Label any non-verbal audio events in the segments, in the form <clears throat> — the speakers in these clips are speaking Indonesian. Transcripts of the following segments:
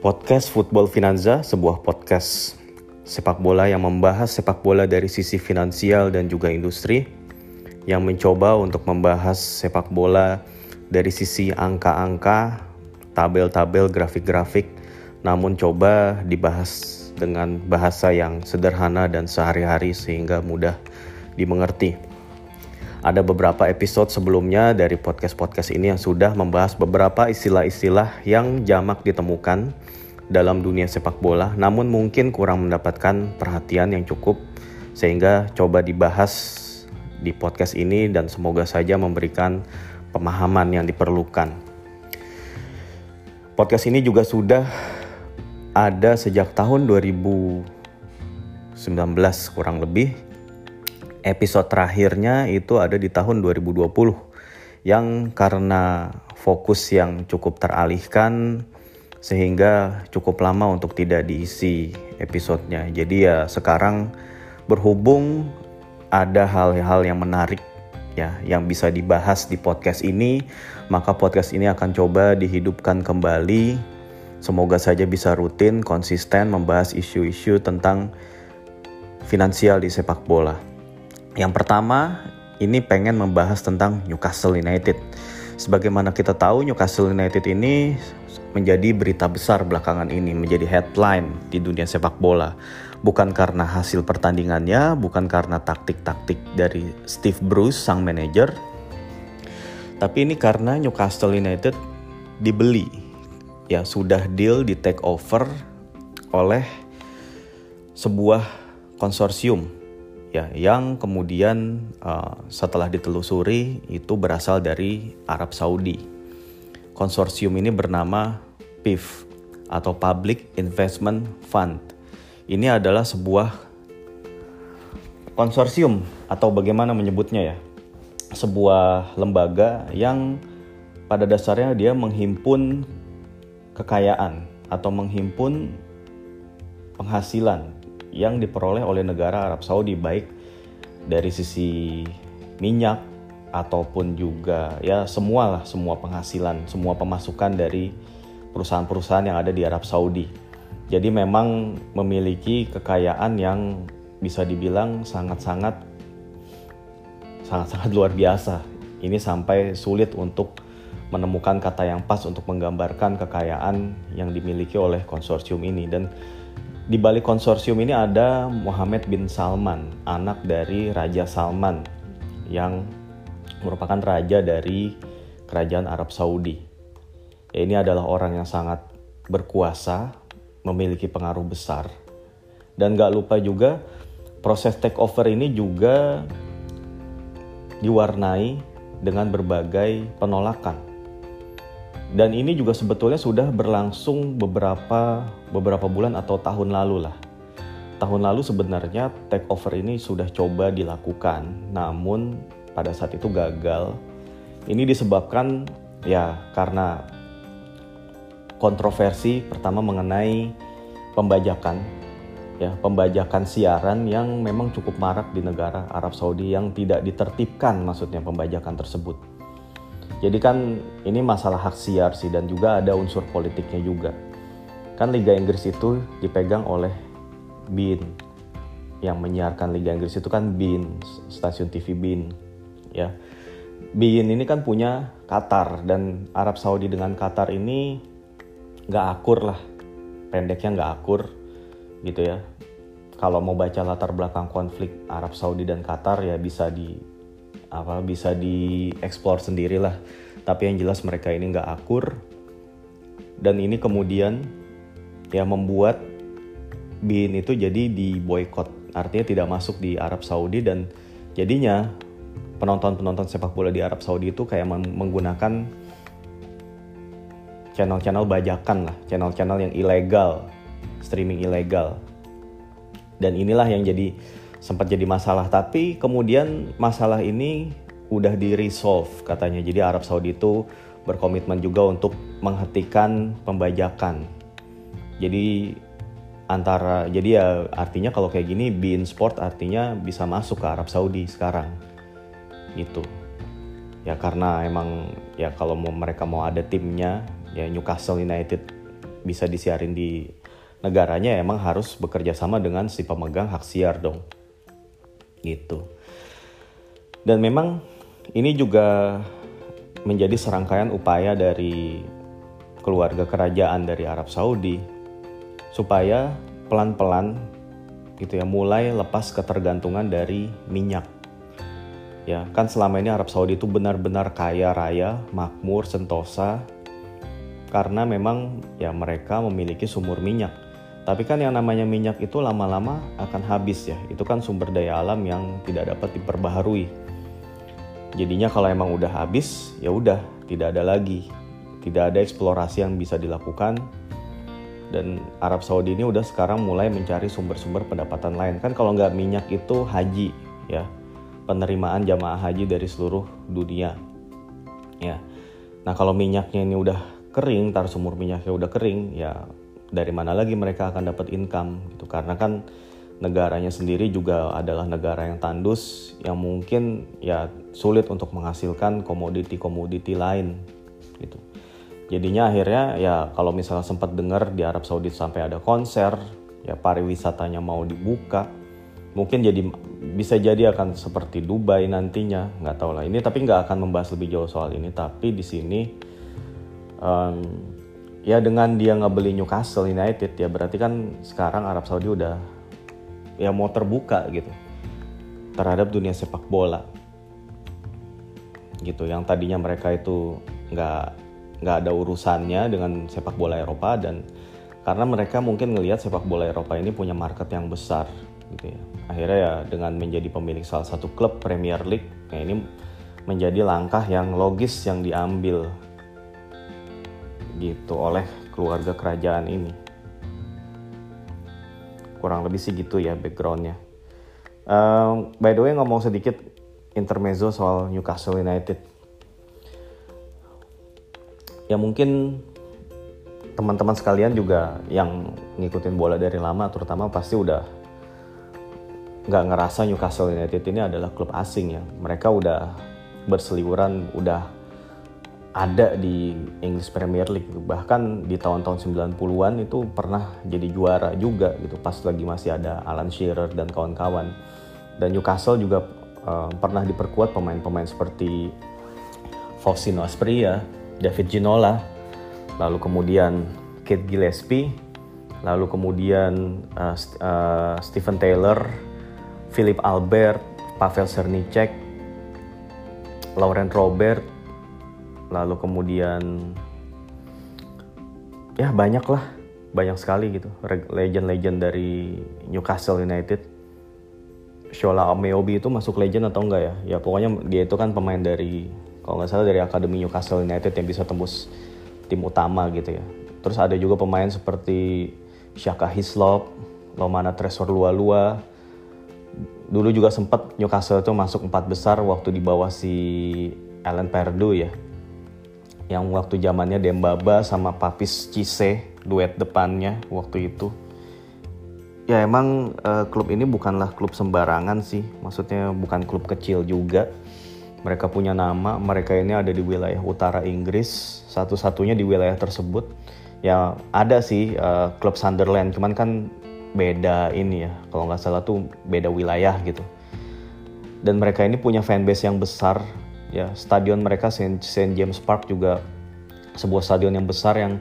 Podcast Football Finanza, sebuah podcast sepak bola yang membahas sepak bola dari sisi finansial dan juga industri, yang mencoba untuk membahas sepak bola dari sisi angka-angka, tabel-tabel, grafik-grafik, namun coba dibahas dengan bahasa yang sederhana dan sehari-hari sehingga mudah dimengerti. Ada beberapa episode sebelumnya dari podcast-podcast ini yang sudah membahas beberapa istilah-istilah yang jamak ditemukan dalam dunia sepak bola, namun mungkin kurang mendapatkan perhatian yang cukup, sehingga coba dibahas di podcast ini dan semoga saja memberikan pemahaman yang diperlukan. Podcast ini juga sudah ada sejak tahun 2019 kurang lebih. Episode terakhirnya itu ada di tahun 2020 yang karena fokus yang cukup teralihkan sehingga cukup lama untuk tidak diisi episodenya. Jadi ya sekarang berhubung ada hal-hal yang menarik ya yang bisa dibahas di podcast ini, maka podcast ini akan coba dihidupkan kembali Semoga saja bisa rutin, konsisten membahas isu-isu tentang finansial di sepak bola. Yang pertama, ini pengen membahas tentang Newcastle United. Sebagaimana kita tahu, Newcastle United ini menjadi berita besar belakangan ini, menjadi headline di dunia sepak bola. Bukan karena hasil pertandingannya, bukan karena taktik-taktik dari Steve Bruce, sang manajer, tapi ini karena Newcastle United dibeli ya sudah deal di take over oleh sebuah konsorsium ya yang kemudian uh, setelah ditelusuri itu berasal dari Arab Saudi. Konsorsium ini bernama PIF atau Public Investment Fund. Ini adalah sebuah konsorsium atau bagaimana menyebutnya ya. Sebuah lembaga yang pada dasarnya dia menghimpun kekayaan atau menghimpun penghasilan yang diperoleh oleh negara Arab Saudi baik dari sisi minyak ataupun juga ya semua lah semua penghasilan semua pemasukan dari perusahaan-perusahaan yang ada di Arab Saudi. Jadi memang memiliki kekayaan yang bisa dibilang sangat-sangat sangat-sangat luar biasa. Ini sampai sulit untuk menemukan kata yang pas untuk menggambarkan kekayaan yang dimiliki oleh konsorsium ini dan di balik konsorsium ini ada Muhammad bin Salman, anak dari Raja Salman yang merupakan raja dari kerajaan Arab Saudi. Ya, ini adalah orang yang sangat berkuasa, memiliki pengaruh besar. Dan gak lupa juga proses takeover ini juga diwarnai dengan berbagai penolakan dan ini juga sebetulnya sudah berlangsung beberapa beberapa bulan atau tahun lalu lah. Tahun lalu sebenarnya take over ini sudah coba dilakukan, namun pada saat itu gagal. Ini disebabkan ya karena kontroversi pertama mengenai pembajakan ya pembajakan siaran yang memang cukup marak di negara Arab Saudi yang tidak ditertibkan maksudnya pembajakan tersebut. Jadi kan ini masalah hak siar sih dan juga ada unsur politiknya juga. Kan Liga Inggris itu dipegang oleh BIN. Yang menyiarkan Liga Inggris itu kan BIN, stasiun TV BIN. Ya. BIN ini kan punya Qatar dan Arab Saudi dengan Qatar ini nggak akur lah. Pendeknya nggak akur gitu ya. Kalau mau baca latar belakang konflik Arab Saudi dan Qatar ya bisa di apa bisa dieksplor sendirilah tapi yang jelas mereka ini nggak akur dan ini kemudian ya membuat bin itu jadi di boykot artinya tidak masuk di Arab Saudi dan jadinya penonton-penonton sepak bola di Arab Saudi itu kayak menggunakan channel-channel bajakan lah channel-channel yang ilegal streaming ilegal. Dan inilah yang jadi sempat jadi masalah. Tapi kemudian masalah ini udah di resolve katanya. Jadi Arab Saudi itu berkomitmen juga untuk menghentikan pembajakan. Jadi antara jadi ya artinya kalau kayak gini Bein Sport artinya bisa masuk ke Arab Saudi sekarang itu ya karena emang ya kalau mau mereka mau ada timnya ya Newcastle United bisa disiarin di negaranya emang harus bekerja sama dengan si pemegang hak siar dong. Gitu. Dan memang ini juga menjadi serangkaian upaya dari keluarga kerajaan dari Arab Saudi supaya pelan-pelan gitu ya mulai lepas ketergantungan dari minyak ya kan selama ini Arab Saudi itu benar-benar kaya raya makmur sentosa karena memang ya mereka memiliki sumur minyak tapi kan yang namanya minyak itu lama-lama akan habis ya. Itu kan sumber daya alam yang tidak dapat diperbaharui. Jadinya kalau emang udah habis, ya udah tidak ada lagi. Tidak ada eksplorasi yang bisa dilakukan. Dan Arab Saudi ini udah sekarang mulai mencari sumber-sumber pendapatan lain. Kan kalau nggak minyak itu haji ya. Penerimaan jamaah haji dari seluruh dunia. Ya. Nah kalau minyaknya ini udah kering, tar sumur minyaknya udah kering, ya dari mana lagi mereka akan dapat income gitu karena kan negaranya sendiri juga adalah negara yang tandus yang mungkin ya sulit untuk menghasilkan komoditi-komoditi lain gitu. Jadinya akhirnya ya kalau misalnya sempat dengar di Arab Saudi sampai ada konser, ya pariwisatanya mau dibuka, mungkin jadi bisa jadi akan seperti Dubai nantinya, nggak tahu lah. Ini tapi nggak akan membahas lebih jauh soal ini, tapi di sini um, ya dengan dia nggak beli Newcastle United ya berarti kan sekarang Arab Saudi udah ya mau terbuka gitu terhadap dunia sepak bola. Gitu yang tadinya mereka itu nggak nggak ada urusannya dengan sepak bola Eropa dan karena mereka mungkin ngelihat sepak bola Eropa ini punya market yang besar gitu ya akhirnya ya dengan menjadi pemilik salah satu klub Premier League ya ini menjadi langkah yang logis yang diambil gitu oleh keluarga kerajaan ini. Kurang lebih sih gitu ya backgroundnya. Um, by the way ngomong sedikit intermezzo soal Newcastle United. Ya mungkin teman-teman sekalian juga yang ngikutin bola dari lama terutama pasti udah nggak ngerasa Newcastle United ini adalah klub asing ya. Mereka udah berseliweran, udah ada di English Premier League gitu. bahkan di tahun-tahun 90-an itu pernah jadi juara juga gitu pas lagi masih ada Alan Shearer dan kawan-kawan dan Newcastle juga uh, pernah diperkuat pemain-pemain seperti Faustino Asprilla, David Ginola, lalu kemudian Kate Gillespie, lalu kemudian uh, uh, Stephen Taylor, Philip Albert, Pavel Cernicek, Laurent Robert, lalu kemudian ya banyak lah banyak sekali gitu. Legend-legend dari Newcastle United. Shola Ameobi itu masuk legend atau enggak ya? Ya pokoknya dia itu kan pemain dari kalau nggak salah dari akademi Newcastle United yang bisa tembus tim utama gitu ya. Terus ada juga pemain seperti Shaka Hislop Lomana Tresor Lua Lua dulu juga sempat Newcastle itu masuk empat besar waktu di bawah si Alan Perdue ya. Yang waktu zamannya Dembaba sama Papis Cisse duet depannya waktu itu. Ya emang uh, klub ini bukanlah klub sembarangan sih. Maksudnya bukan klub kecil juga. Mereka punya nama mereka ini ada di wilayah utara Inggris. Satu-satunya di wilayah tersebut. Ya ada sih uh, klub Sunderland. Cuman kan beda ini ya kalau nggak salah tuh beda wilayah gitu. Dan mereka ini punya fanbase yang besar ya. Stadion mereka St. James Park juga sebuah stadion yang besar yang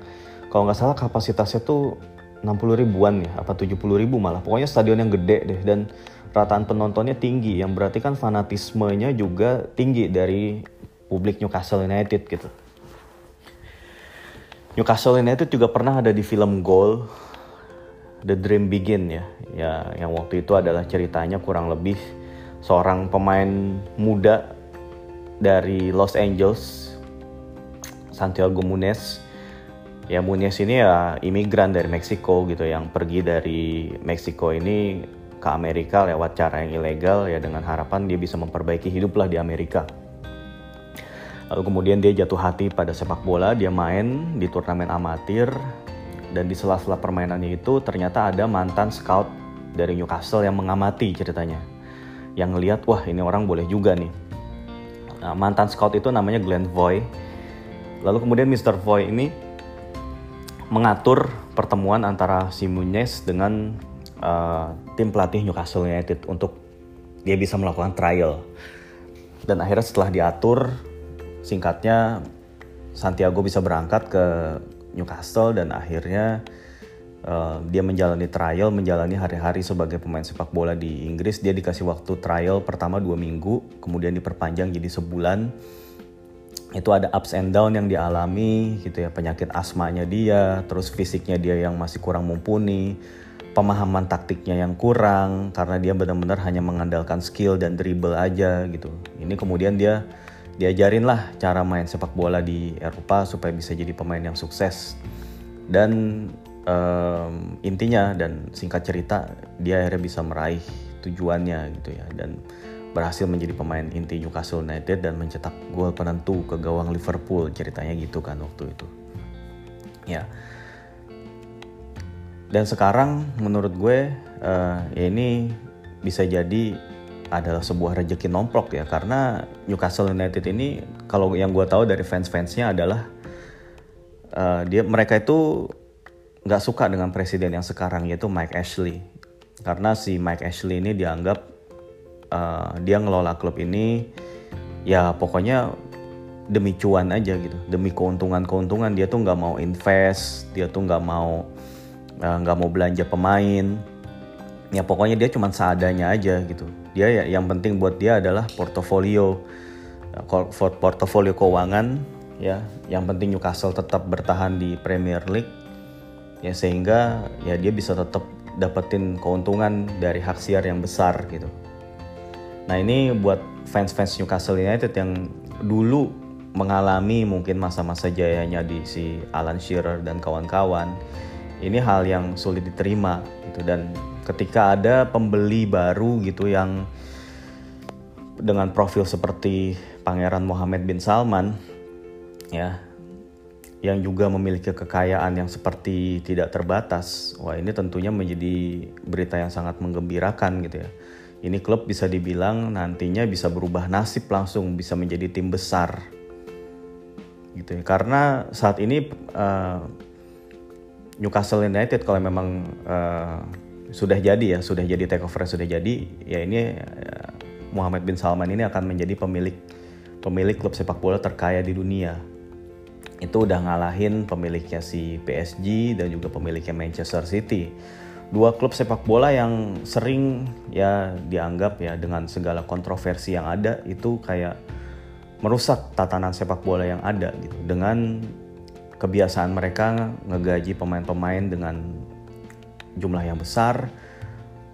kalau nggak salah kapasitasnya tuh 60 ribuan ya apa 70 ribu malah. Pokoknya stadion yang gede deh dan rataan penontonnya tinggi yang berarti kan fanatismenya juga tinggi dari publik Newcastle United gitu. Newcastle United juga pernah ada di film Goal The Dream Begin ya. Ya yang waktu itu adalah ceritanya kurang lebih seorang pemain muda dari Los Angeles Santiago Munez ya Munez ini ya imigran dari Meksiko gitu yang pergi dari Meksiko ini ke Amerika lewat cara yang ilegal ya dengan harapan dia bisa memperbaiki hiduplah di Amerika. Lalu kemudian dia jatuh hati pada sepak bola dia main di turnamen amatir dan di sela-sela permainannya itu ternyata ada mantan scout dari Newcastle yang mengamati ceritanya yang ngelihat wah ini orang boleh juga nih Nah, mantan scout itu namanya Glenn Voy. Lalu kemudian Mr. Voy ini mengatur pertemuan antara si Munez dengan uh, tim pelatih Newcastle United untuk dia bisa melakukan trial. Dan akhirnya setelah diatur, singkatnya Santiago bisa berangkat ke Newcastle dan akhirnya uh, dia menjalani trial, menjalani hari-hari sebagai pemain sepak bola di Inggris. Dia dikasih waktu trial pertama dua minggu, kemudian diperpanjang jadi sebulan. Itu ada ups and down yang dialami gitu ya, penyakit asmanya dia, terus fisiknya dia yang masih kurang mumpuni, pemahaman taktiknya yang kurang karena dia benar-benar hanya mengandalkan skill dan dribble aja gitu. Ini kemudian dia diajarin lah cara main sepak bola di Eropa supaya bisa jadi pemain yang sukses. Dan um, intinya dan singkat cerita dia akhirnya bisa meraih tujuannya gitu ya. Dan berhasil menjadi pemain inti Newcastle United dan mencetak gol penentu ke gawang Liverpool ceritanya gitu kan waktu itu. Ya. Dan sekarang menurut gue uh, ya ini bisa jadi adalah sebuah rejeki nomplok ya karena Newcastle United ini kalau yang gue tahu dari fans-fansnya adalah uh, dia mereka itu nggak suka dengan presiden yang sekarang yaitu Mike Ashley. Karena si Mike Ashley ini dianggap uh, dia ngelola klub ini ya pokoknya demi cuan aja gitu. Demi keuntungan-keuntungan dia tuh nggak mau invest dia tuh nggak mau eh, nggak uh, mau belanja pemain ya pokoknya dia cuma seadanya aja gitu. Dia ya yang penting buat dia adalah portofolio. Portofolio keuangan ya. Yang penting Newcastle tetap bertahan di Premier League ya sehingga ya dia bisa tetap dapetin keuntungan dari hak siar yang besar gitu. Nah ini buat fans-fans Newcastle United yang dulu mengalami mungkin masa-masa jayanya di si Alan Shearer dan kawan-kawan ini hal yang sulit diterima gitu. Dan ketika ada pembeli baru gitu yang dengan profil seperti Pangeran Mohammed bin Salman ya yang juga memiliki kekayaan yang seperti tidak terbatas. Wah, ini tentunya menjadi berita yang sangat menggembirakan gitu ya. Ini klub bisa dibilang nantinya bisa berubah nasib langsung bisa menjadi tim besar. Gitu ya. Karena saat ini uh, Newcastle United kalau memang uh, sudah jadi ya, sudah jadi takeover sudah jadi, ya ini uh, Muhammad bin Salman ini akan menjadi pemilik pemilik klub sepak bola terkaya di dunia. Itu udah ngalahin pemiliknya si PSG dan juga pemiliknya Manchester City. Dua klub sepak bola yang sering ya dianggap ya dengan segala kontroversi yang ada itu kayak merusak tatanan sepak bola yang ada gitu dengan kebiasaan mereka ngegaji pemain-pemain dengan jumlah yang besar,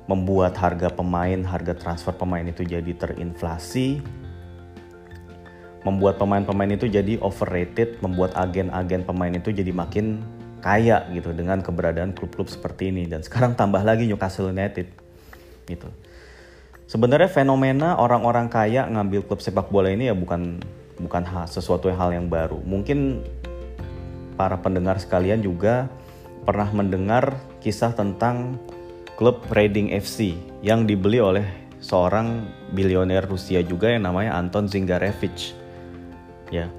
membuat harga pemain, harga transfer pemain itu jadi terinflasi, membuat pemain-pemain itu jadi overrated, membuat agen-agen pemain itu jadi makin kaya gitu dengan keberadaan klub-klub seperti ini dan sekarang tambah lagi Newcastle United gitu. Sebenarnya fenomena orang-orang kaya ngambil klub sepak bola ini ya bukan bukan hal, sesuatu hal yang baru. Mungkin para pendengar sekalian juga pernah mendengar kisah tentang klub Reading FC yang dibeli oleh seorang bilioner Rusia juga yang namanya Anton Zingarevich. Ya.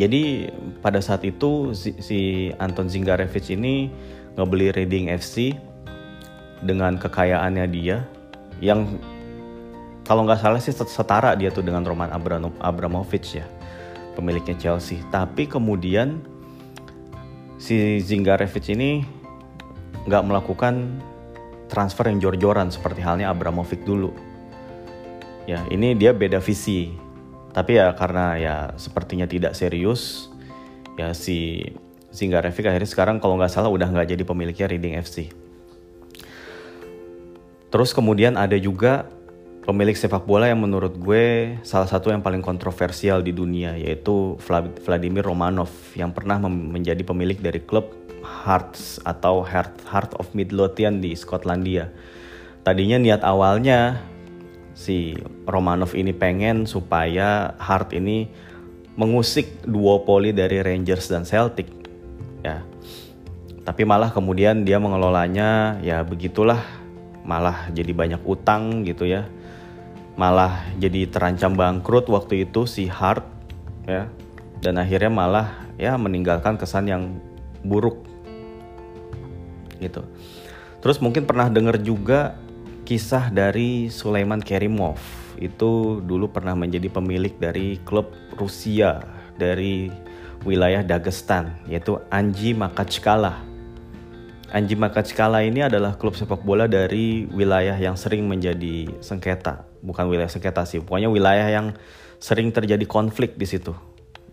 Jadi pada saat itu si, Anton Zingarevich ini ngebeli Reading FC dengan kekayaannya dia yang kalau nggak salah sih setara dia tuh dengan Roman Abramovich ya pemiliknya Chelsea. Tapi kemudian si Zingarevich ini nggak melakukan transfer yang jor-joran seperti halnya Abramovich dulu. Ya, ini dia beda visi. Tapi ya karena ya sepertinya tidak serius, ya si Zingarevich akhirnya sekarang kalau nggak salah udah nggak jadi pemiliknya Reading FC. Terus kemudian ada juga pemilik sepak bola yang menurut gue salah satu yang paling kontroversial di dunia yaitu Vladimir Romanov yang pernah menjadi pemilik dari klub Hearts atau Heart, Heart of Midlothian di Skotlandia. Tadinya niat awalnya si Romanov ini pengen supaya Heart ini mengusik duopoli dari Rangers dan Celtic. Ya. Tapi malah kemudian dia mengelolanya ya begitulah malah jadi banyak utang gitu ya malah jadi terancam bangkrut waktu itu si Hart ya dan akhirnya malah ya meninggalkan kesan yang buruk gitu. Terus mungkin pernah dengar juga kisah dari Sulaiman Kerimov. Itu dulu pernah menjadi pemilik dari klub Rusia dari wilayah Dagestan yaitu Anji Makachkala. Anji Makachkala ini adalah klub sepak bola dari wilayah yang sering menjadi sengketa, bukan wilayah sengketa sih, pokoknya wilayah yang sering terjadi konflik di situ,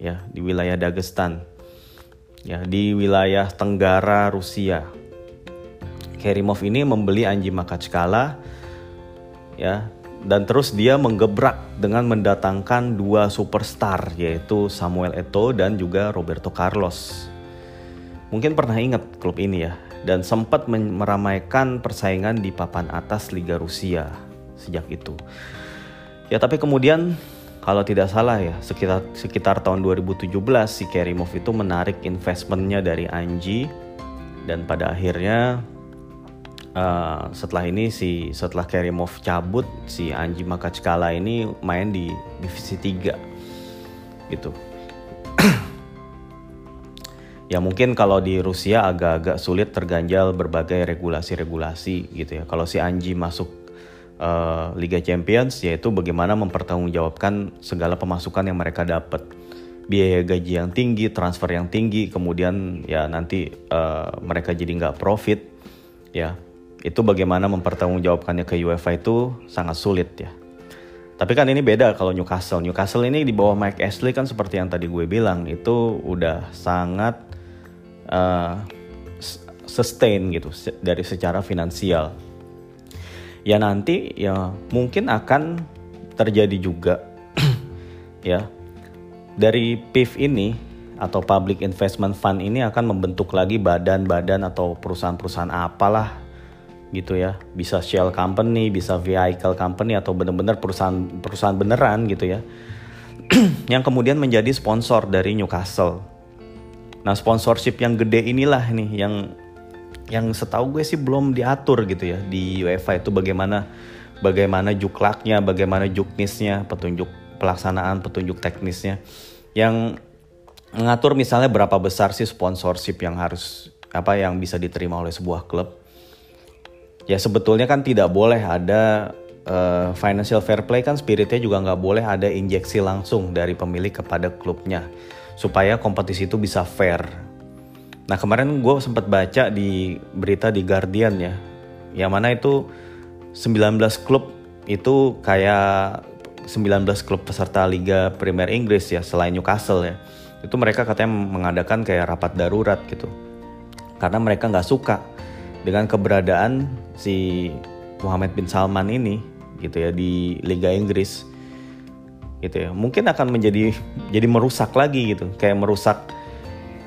ya di wilayah Dagestan, ya di wilayah Tenggara Rusia. Kerimov ini membeli Anji Makachkala, ya dan terus dia menggebrak dengan mendatangkan dua superstar yaitu Samuel Eto'o dan juga Roberto Carlos. Mungkin pernah ingat klub ini ya dan sempat meramaikan persaingan di papan atas Liga Rusia sejak itu. Ya tapi kemudian kalau tidak salah ya sekitar sekitar tahun 2017 si Kerimov itu menarik investmentnya dari Anji dan pada akhirnya uh, setelah ini si setelah Kerimov cabut si Anji Makachkala ini main di divisi 3 gitu <clears throat> ya mungkin kalau di Rusia agak-agak sulit terganjal berbagai regulasi-regulasi gitu ya. Kalau si Anji masuk uh, Liga Champions yaitu bagaimana mempertanggungjawabkan segala pemasukan yang mereka dapat. Biaya gaji yang tinggi, transfer yang tinggi, kemudian ya nanti uh, mereka jadi nggak profit ya. Itu bagaimana mempertanggungjawabkannya ke UEFA itu sangat sulit ya. Tapi kan ini beda kalau Newcastle. Newcastle ini di bawah Mike Ashley kan seperti yang tadi gue bilang itu udah sangat uh, sustain gitu dari secara finansial. Ya nanti ya mungkin akan terjadi juga <clears throat> ya dari PIF ini atau Public Investment Fund ini akan membentuk lagi badan-badan atau perusahaan-perusahaan apalah gitu ya. Bisa shell company bisa vehicle company atau benar-benar perusahaan perusahaan beneran gitu ya. <clears throat> Yang kemudian menjadi sponsor dari Newcastle. Nah sponsorship yang gede inilah nih yang yang setahu gue sih belum diatur gitu ya di UEFA itu bagaimana bagaimana juklaknya, bagaimana juknisnya, petunjuk pelaksanaan, petunjuk teknisnya. Yang mengatur misalnya berapa besar sih sponsorship yang harus apa yang bisa diterima oleh sebuah klub. Ya sebetulnya kan tidak boleh ada uh, financial fair play kan spiritnya juga nggak boleh ada injeksi langsung dari pemilik kepada klubnya supaya kompetisi itu bisa fair. Nah kemarin gue sempat baca di berita di Guardian ya, yang mana itu 19 klub itu kayak 19 klub peserta Liga Premier Inggris ya selain Newcastle ya itu mereka katanya mengadakan kayak rapat darurat gitu karena mereka nggak suka dengan keberadaan si Muhammad bin Salman ini gitu ya di Liga Inggris. Gitu ya. Mungkin akan menjadi jadi merusak lagi gitu. Kayak merusak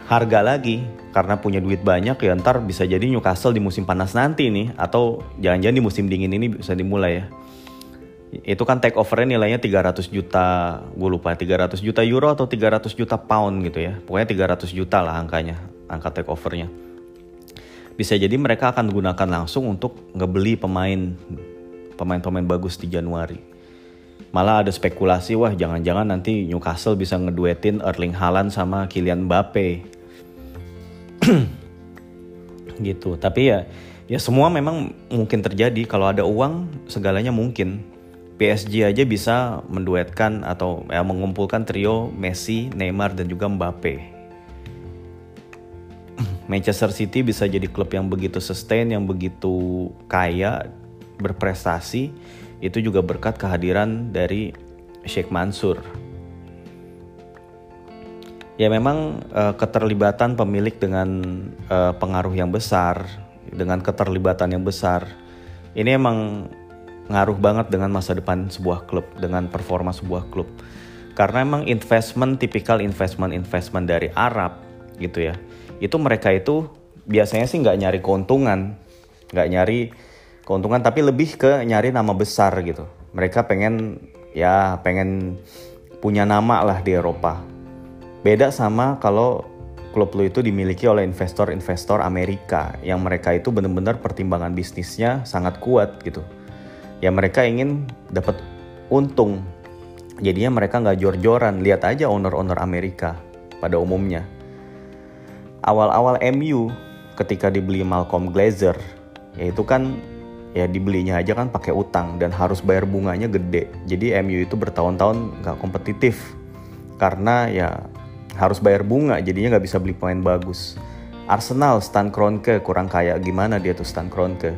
harga lagi karena punya duit banyak ya ntar bisa jadi Newcastle di musim panas nanti nih atau jangan-jangan di musim dingin ini bisa dimulai ya. Itu kan take overnya nilainya 300 juta gue lupa 300 juta euro atau 300 juta pound gitu ya. Pokoknya 300 juta lah angkanya angka take overnya bisa jadi mereka akan gunakan langsung untuk ngebeli pemain pemain-pemain bagus di Januari Malah ada spekulasi wah jangan-jangan nanti Newcastle bisa ngeduetin Erling Haaland sama Kylian Mbappe. <clears throat> gitu. Tapi ya ya semua memang mungkin terjadi kalau ada uang segalanya mungkin. PSG aja bisa menduetkan atau ya, mengumpulkan trio Messi, Neymar dan juga Mbappe. Manchester City bisa jadi klub yang begitu sustain, yang begitu kaya, berprestasi itu juga berkat kehadiran dari Sheikh Mansur. Ya memang uh, keterlibatan pemilik dengan uh, pengaruh yang besar, dengan keterlibatan yang besar, ini emang ngaruh banget dengan masa depan sebuah klub, dengan performa sebuah klub. Karena emang investment, tipikal investment-investment dari Arab gitu ya, itu mereka itu biasanya sih nggak nyari keuntungan, nggak nyari keuntungan tapi lebih ke nyari nama besar gitu. Mereka pengen ya pengen punya nama lah di Eropa. Beda sama kalau klub lu itu dimiliki oleh investor-investor Amerika yang mereka itu benar-benar pertimbangan bisnisnya sangat kuat gitu. Ya mereka ingin dapat untung. Jadinya mereka nggak jor-joran. Lihat aja owner-owner Amerika pada umumnya. Awal-awal MU ketika dibeli Malcolm Glazer. Ya itu kan ya dibelinya aja kan pakai utang dan harus bayar bunganya gede. Jadi MU itu bertahun-tahun nggak kompetitif. Karena ya harus bayar bunga jadinya nggak bisa beli pemain bagus. Arsenal Stan Kroenke kurang kayak gimana dia tuh Stan Kroenke?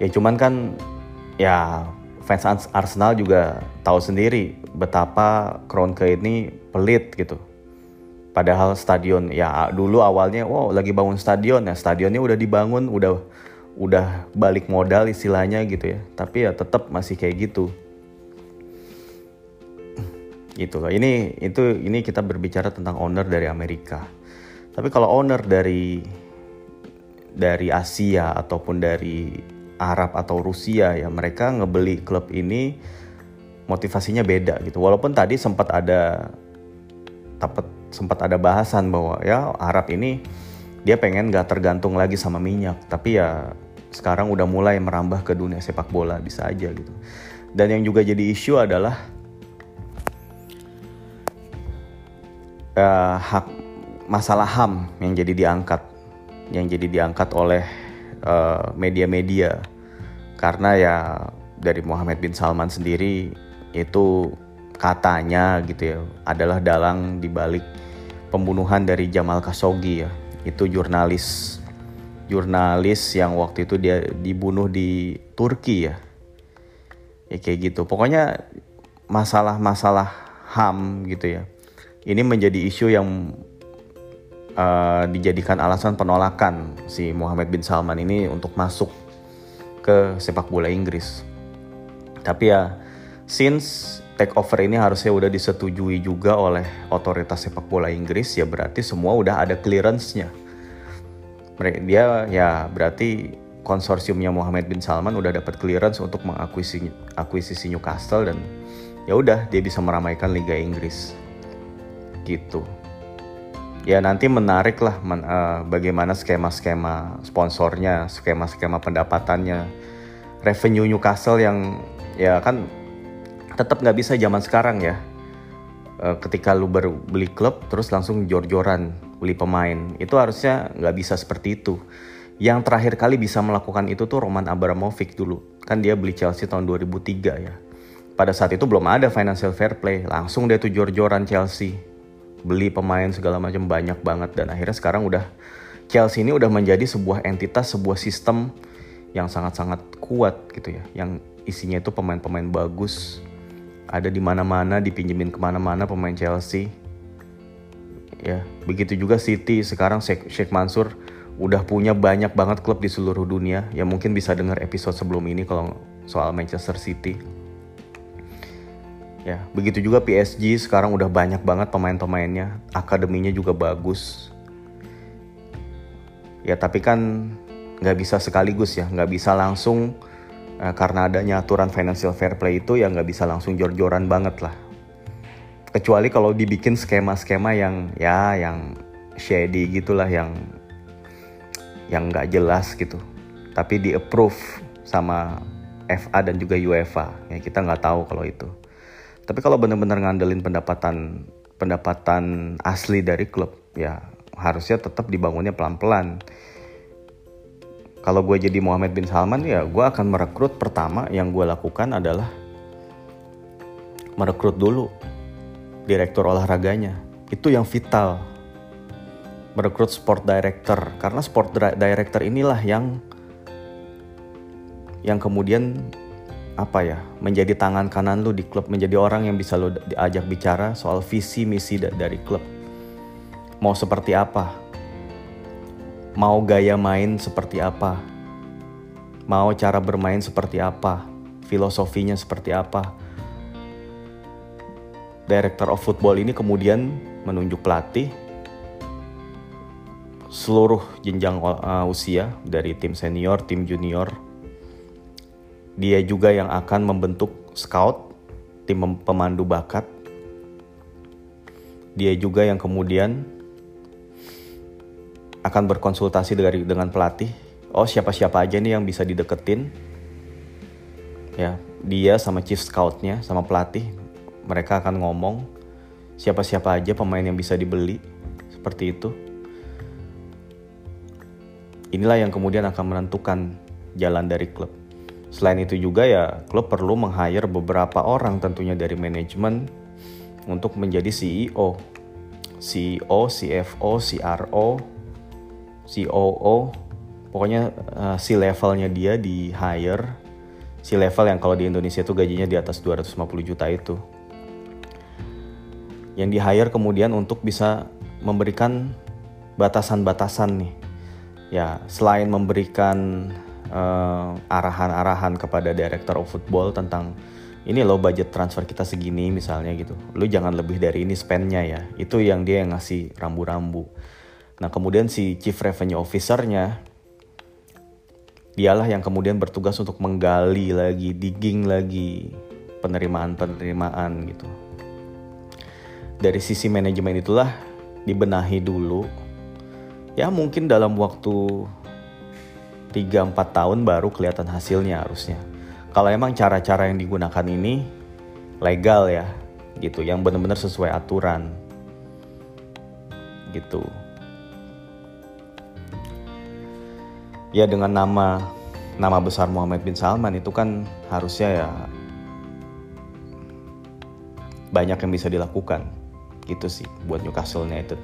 Ya cuman kan ya fans Arsenal juga tahu sendiri betapa Kroenke ini pelit gitu padahal stadion ya dulu awalnya wow lagi bangun stadion. Ya stadionnya udah dibangun udah udah balik modal istilahnya gitu ya. Tapi ya tetap masih kayak gitu. Gitu loh. Ini itu ini kita berbicara tentang owner dari Amerika. Tapi kalau owner dari dari Asia ataupun dari Arab atau Rusia ya mereka ngebeli klub ini motivasinya beda gitu. Walaupun tadi sempat ada dapat sempat ada bahasan bahwa ya Arab ini dia pengen gak tergantung lagi sama minyak. Tapi ya sekarang udah mulai merambah ke dunia sepak bola bisa aja gitu. Dan yang juga jadi isu adalah uh, hak masalah ham yang jadi diangkat. Yang jadi diangkat oleh eh, media-media. Uh, karena ya dari Muhammad bin Salman sendiri itu katanya gitu ya adalah dalang dibalik pembunuhan dari Jamal Khashoggi ya. Itu jurnalis jurnalis yang waktu itu dia dibunuh di Turki ya. Ya kayak gitu. Pokoknya masalah-masalah ham gitu ya. Ini menjadi isu yang uh, dijadikan alasan penolakan si Muhammad bin Salman ini untuk masuk ke sepak bola Inggris. Tapi ya since take over ini harusnya udah disetujui juga oleh otoritas sepak bola Inggris ya berarti semua udah ada clearance-nya. Dia ya berarti konsorsiumnya Muhammad bin Salman udah dapat clearance untuk mengakuisisi akuisisi Newcastle dan ya udah dia bisa meramaikan Liga Inggris. Gitu. Ya nanti menarik lah men, uh, bagaimana skema-skema sponsornya, skema-skema pendapatannya, revenue Newcastle yang ya kan tetap nggak bisa zaman sekarang ya. Eh, ketika lu baru beli klub terus langsung jor-joran beli pemain. Itu harusnya nggak bisa seperti itu. Yang terakhir kali bisa melakukan itu tuh Roman Abramovich dulu. Kan dia beli Chelsea tahun 2003 ya. Pada saat itu belum ada financial fair play. Langsung dia tuh jor-joran Chelsea. Beli pemain segala macam banyak banget. Dan akhirnya sekarang udah Chelsea ini udah menjadi sebuah entitas sebuah sistem yang sangat-sangat kuat gitu ya. Yang isinya itu pemain-pemain bagus ada di mana-mana dipinjemin ke mana-mana pemain Chelsea. Ya begitu juga City. Sekarang Sheikh Mansur udah punya banyak banget klub di seluruh dunia. Ya mungkin bisa dengar episode sebelum ini kalau soal Manchester City. Ya begitu juga PSG sekarang udah banyak banget pemain-pemainnya. Akademinya juga bagus. Ya tapi kan nggak bisa sekaligus ya. Nggak bisa langsung Nah, karena adanya aturan financial fair play itu ya nggak bisa langsung jor-joran banget lah. Kecuali kalau dibikin skema-skema yang ya yang shady gitulah yang yang nggak jelas gitu. Tapi di approve sama FA dan juga UEFA. Ya kita nggak tahu kalau itu. Tapi kalau benar-benar ngandelin pendapatan pendapatan asli dari klub ya harusnya tetap dibangunnya pelan-pelan kalau gue jadi Muhammad bin Salman ya gue akan merekrut pertama yang gue lakukan adalah merekrut dulu direktur olahraganya. Itu yang vital. Merekrut sport director. Karena sport director inilah yang yang kemudian apa ya menjadi tangan kanan lu di klub menjadi orang yang bisa lu diajak bicara soal visi misi dari klub. Mau seperti apa mau gaya main seperti apa, mau cara bermain seperti apa, filosofinya seperti apa. Director of Football ini kemudian menunjuk pelatih seluruh jenjang uh, usia dari tim senior, tim junior. Dia juga yang akan membentuk scout, tim pemandu bakat. Dia juga yang kemudian akan berkonsultasi dari dengan pelatih. Oh siapa-siapa aja nih yang bisa dideketin. Ya dia sama chief scoutnya sama pelatih mereka akan ngomong siapa-siapa aja pemain yang bisa dibeli seperti itu. inilah yang kemudian akan menentukan jalan dari klub. Selain itu juga ya klub perlu meng-hire beberapa orang tentunya dari manajemen untuk menjadi CEO. CEO, CFO, CRO, COO, pokoknya uh, si levelnya dia di hire. Si level yang kalau di Indonesia itu gajinya di atas 250 juta itu. Yang di hire kemudian untuk bisa memberikan batasan-batasan nih. Ya, selain memberikan eh, arahan-arahan kepada director of football tentang ini loh budget transfer kita segini misalnya gitu. Lu jangan lebih dari ini spendnya ya. Itu yang dia yang ngasih rambu-rambu. Nah kemudian si chief revenue officernya dialah yang kemudian bertugas untuk menggali lagi, digging lagi penerimaan-penerimaan gitu. Dari sisi manajemen itulah dibenahi dulu. Ya mungkin dalam waktu 3-4 tahun baru kelihatan hasilnya harusnya. Kalau emang cara-cara yang digunakan ini legal ya, gitu, yang benar-benar sesuai aturan, gitu. Ya dengan nama nama besar Muhammad bin Salman itu kan harusnya ya banyak yang bisa dilakukan, gitu sih buat Newcastle United.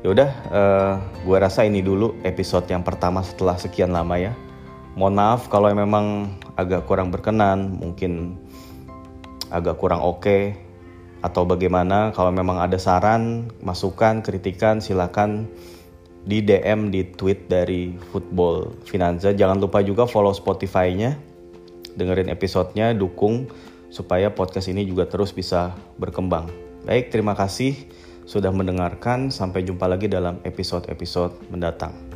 Ya udah, uh, gue rasa ini dulu episode yang pertama setelah sekian lama ya. Mohon maaf kalau memang agak kurang berkenan, mungkin agak kurang oke okay, atau bagaimana. Kalau memang ada saran, masukan, kritikan, silakan di DM di tweet dari Football Finanza. Jangan lupa juga follow Spotify-nya, dengerin episodenya, dukung supaya podcast ini juga terus bisa berkembang. Baik, terima kasih sudah mendengarkan. Sampai jumpa lagi dalam episode-episode mendatang.